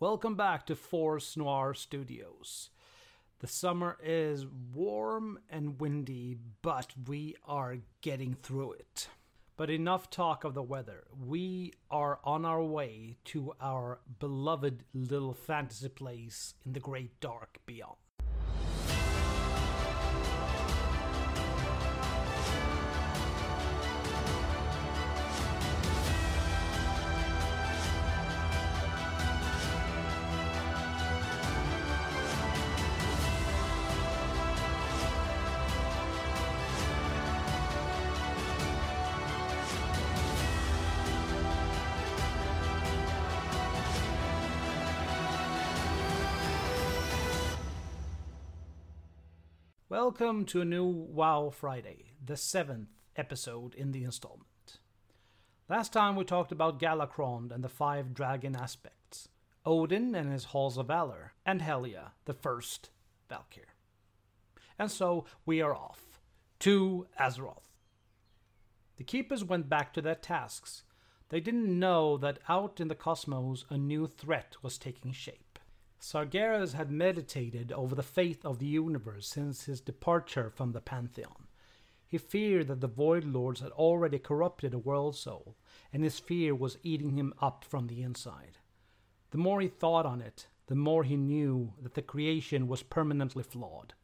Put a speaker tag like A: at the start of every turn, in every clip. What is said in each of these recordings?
A: Welcome back to Force Noir Studios. The summer is warm and windy, but we are getting through it. But enough talk of the weather. We are on our way to our beloved little fantasy place in the great dark beyond. Welcome to a new WoW Friday, the seventh episode in the installment. Last time we talked about Galakrond and the five dragon aspects, Odin and his Halls of Valor, and Helya, the first Valkyr. And so we are off to Azeroth. The Keepers went back to their tasks. They didn't know that out in the cosmos a new threat was taking shape. Sargeras had meditated over the fate of the universe since his departure from the Pantheon. He feared that the Void Lords had already corrupted a world soul, and his fear was eating him up from the inside. The more he thought on it, the more he knew that the creation was permanently flawed.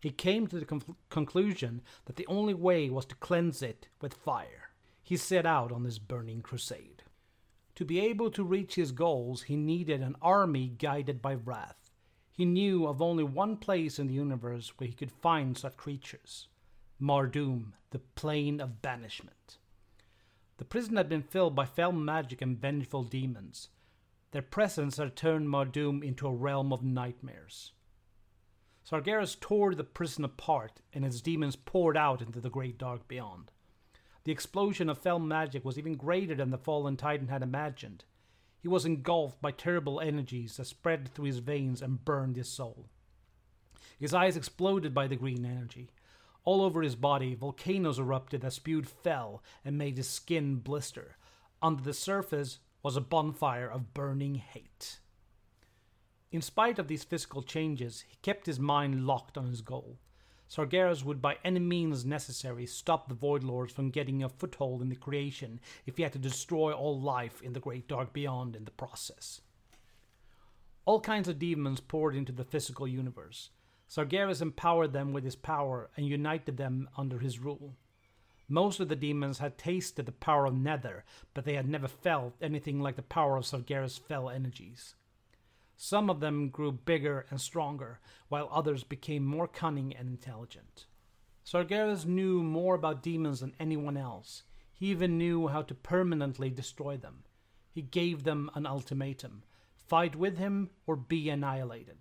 A: He came to the con- conclusion that the only way was to cleanse it with fire. He set out on this burning crusade. To be able to reach his goals, he needed an army guided by wrath. He knew of only one place in the universe where he could find such creatures Mardum, the plane of banishment. The prison had been filled by fell magic and vengeful demons. Their presence had turned Mardum into a realm of nightmares. Sargeras tore the prison apart, and its demons poured out into the great dark beyond. The explosion of fell magic was even greater than the fallen titan had imagined. He was engulfed by terrible energies that spread through his veins and burned his soul. His eyes exploded by the green energy. All over his body, volcanoes erupted that spewed fell and made his skin blister. Under the surface was a bonfire of burning hate. In spite of these physical changes, he kept his mind locked on his goal. Sargeras would by any means necessary stop the Void Lords from getting a foothold in the creation if he had to destroy all life in the Great Dark Beyond in the process. All kinds of demons poured into the physical universe. Sargeras empowered them with his power and united them under his rule. Most of the demons had tasted the power of Nether, but they had never felt anything like the power of Sargeras' fell energies. Some of them grew bigger and stronger, while others became more cunning and intelligent. Sargeras knew more about demons than anyone else. He even knew how to permanently destroy them. He gave them an ultimatum fight with him or be annihilated.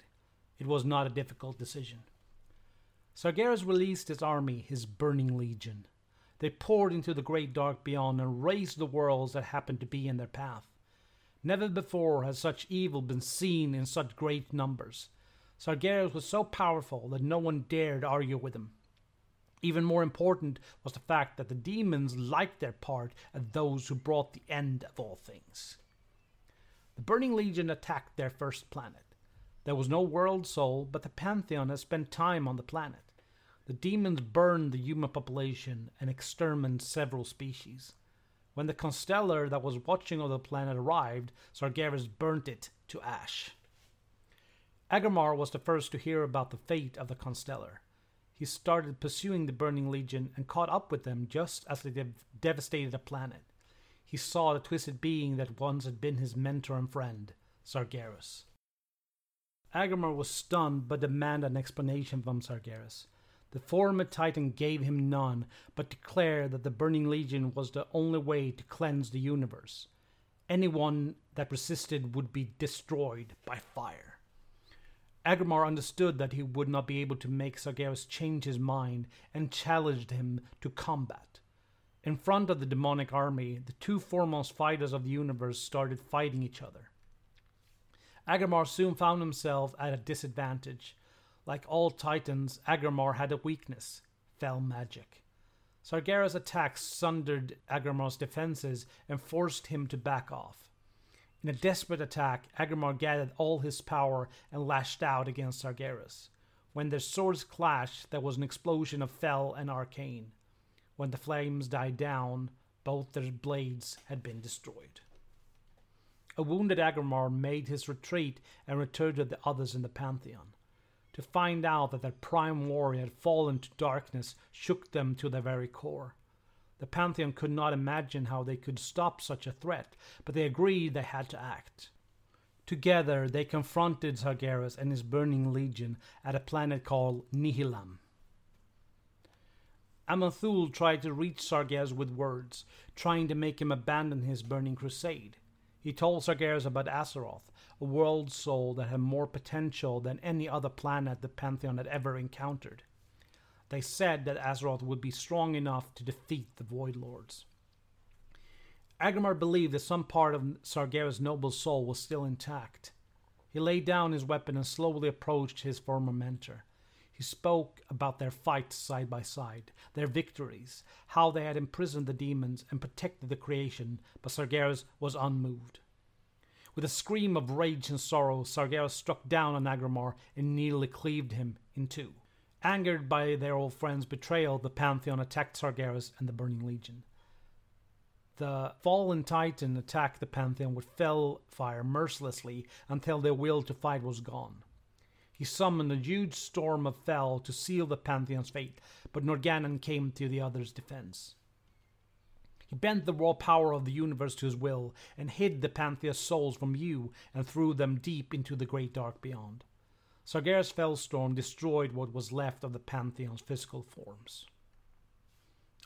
A: It was not a difficult decision. Sargeras released his army, his burning legion. They poured into the great dark beyond and razed the worlds that happened to be in their path. Never before has such evil been seen in such great numbers. Sargeras was so powerful that no one dared argue with him. Even more important was the fact that the demons liked their part as those who brought the end of all things. The Burning Legion attacked their first planet. There was no world soul, but the Pantheon had spent time on the planet. The demons burned the human population and exterminated several species. When the constellar that was watching over the planet arrived, Sargeras burnt it to ash. Aggramar was the first to hear about the fate of the constellar. He started pursuing the Burning Legion and caught up with them just as they dev- devastated a planet. He saw the twisted being that once had been his mentor and friend, Sargeras. Aggramar was stunned but demanded an explanation from Sargeras. The former Titan gave him none, but declared that the Burning Legion was the only way to cleanse the universe. Anyone that resisted would be destroyed by fire. Aggramar understood that he would not be able to make Sargeras change his mind and challenged him to combat. In front of the demonic army, the two foremost fighters of the universe started fighting each other. Aggramar soon found himself at a disadvantage like all titans, Aggramar had a weakness fell magic. Sargeras' attacks sundered Aggramar's defenses and forced him to back off. In a desperate attack, Aggramar gathered all his power and lashed out against Sargeras. When their swords clashed, there was an explosion of fell and arcane. When the flames died down, both their blades had been destroyed. A wounded Aggramar made his retreat and returned to the others in the Pantheon. To find out that their prime warrior had fallen to darkness shook them to their very core. The Pantheon could not imagine how they could stop such a threat, but they agreed they had to act. Together, they confronted Sargeras and his burning legion at a planet called Nihilam. Aman'Thul tried to reach Sargeras with words, trying to make him abandon his burning crusade. He told Sargeras about Azeroth, a world soul that had more potential than any other planet the Pantheon had ever encountered. They said that Azeroth would be strong enough to defeat the Void Lords. Aggramar believed that some part of Sargeras' noble soul was still intact. He laid down his weapon and slowly approached his former mentor. He spoke about their fights side by side, their victories, how they had imprisoned the demons and protected the creation, but Sargeras was unmoved. With a scream of rage and sorrow, Sargeras struck down on Aggramar and nearly cleaved him in two. Angered by their old friend's betrayal, the Pantheon attacked Sargeras and the Burning Legion. The fallen Titan attacked the Pantheon with fell fire mercilessly until their will to fight was gone. He summoned a huge storm of fell to seal the Pantheon's fate, but Norgannon came to the others' defense. He bent the raw power of the universe to his will and hid the Pantheon's souls from you and threw them deep into the great dark beyond. Sargeras' Felstorm destroyed what was left of the Pantheon's physical forms.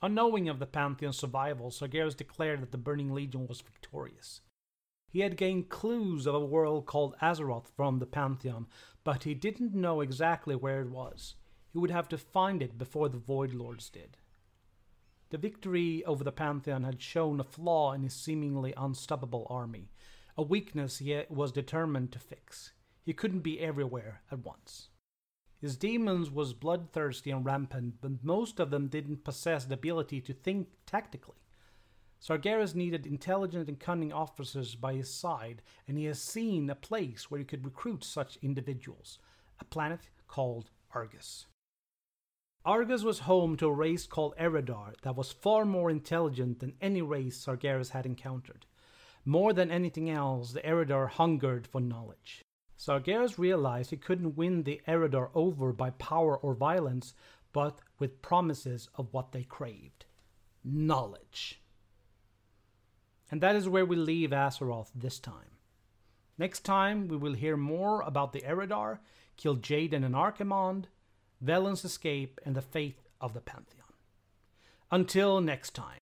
A: Unknowing of the Pantheon's survival, Sargeras declared that the Burning Legion was victorious. He had gained clues of a world called Azeroth from the Pantheon, but he didn't know exactly where it was. He would have to find it before the Void Lords did. The victory over the Pantheon had shown a flaw in his seemingly unstoppable army, a weakness he was determined to fix. He couldn't be everywhere at once. His demons was bloodthirsty and rampant, but most of them didn't possess the ability to think tactically. Sargeras needed intelligent and cunning officers by his side, and he has seen a place where he could recruit such individuals a planet called Argus. Argus was home to a race called Eredar that was far more intelligent than any race Sargeras had encountered. More than anything else, the Eredar hungered for knowledge. Sargeras realized he couldn't win the Eredar over by power or violence, but with promises of what they craved knowledge. And that is where we leave Azeroth this time. Next time, we will hear more about the Eredar, Kil'jaeden and Archimonde, Velen's escape, and the fate of the Pantheon. Until next time.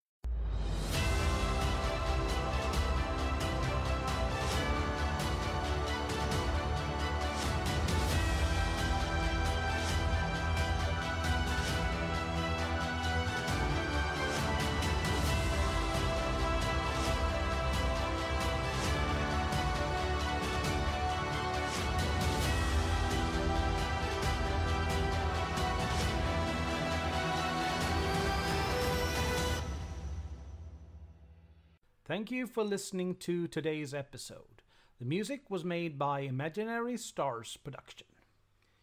A: Thank you for listening to today's episode. The music was made by Imaginary Stars Production.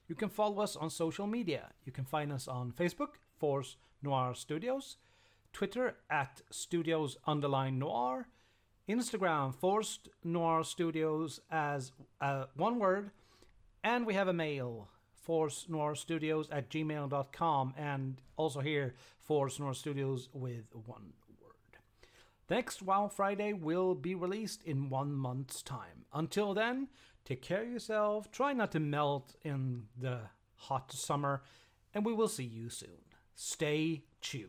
A: You can follow us on social media. You can find us on Facebook, Force Noir Studios, Twitter at Studios Underline Noir, Instagram, Force Noir Studios as uh, one word, and we have a mail, Force Noir Studios at gmail.com, and also here, Force Noir Studios with one next WoW Friday will be released in one month's time. Until then, take care of yourself, try not to melt in the hot summer, and we will see you soon. Stay tuned.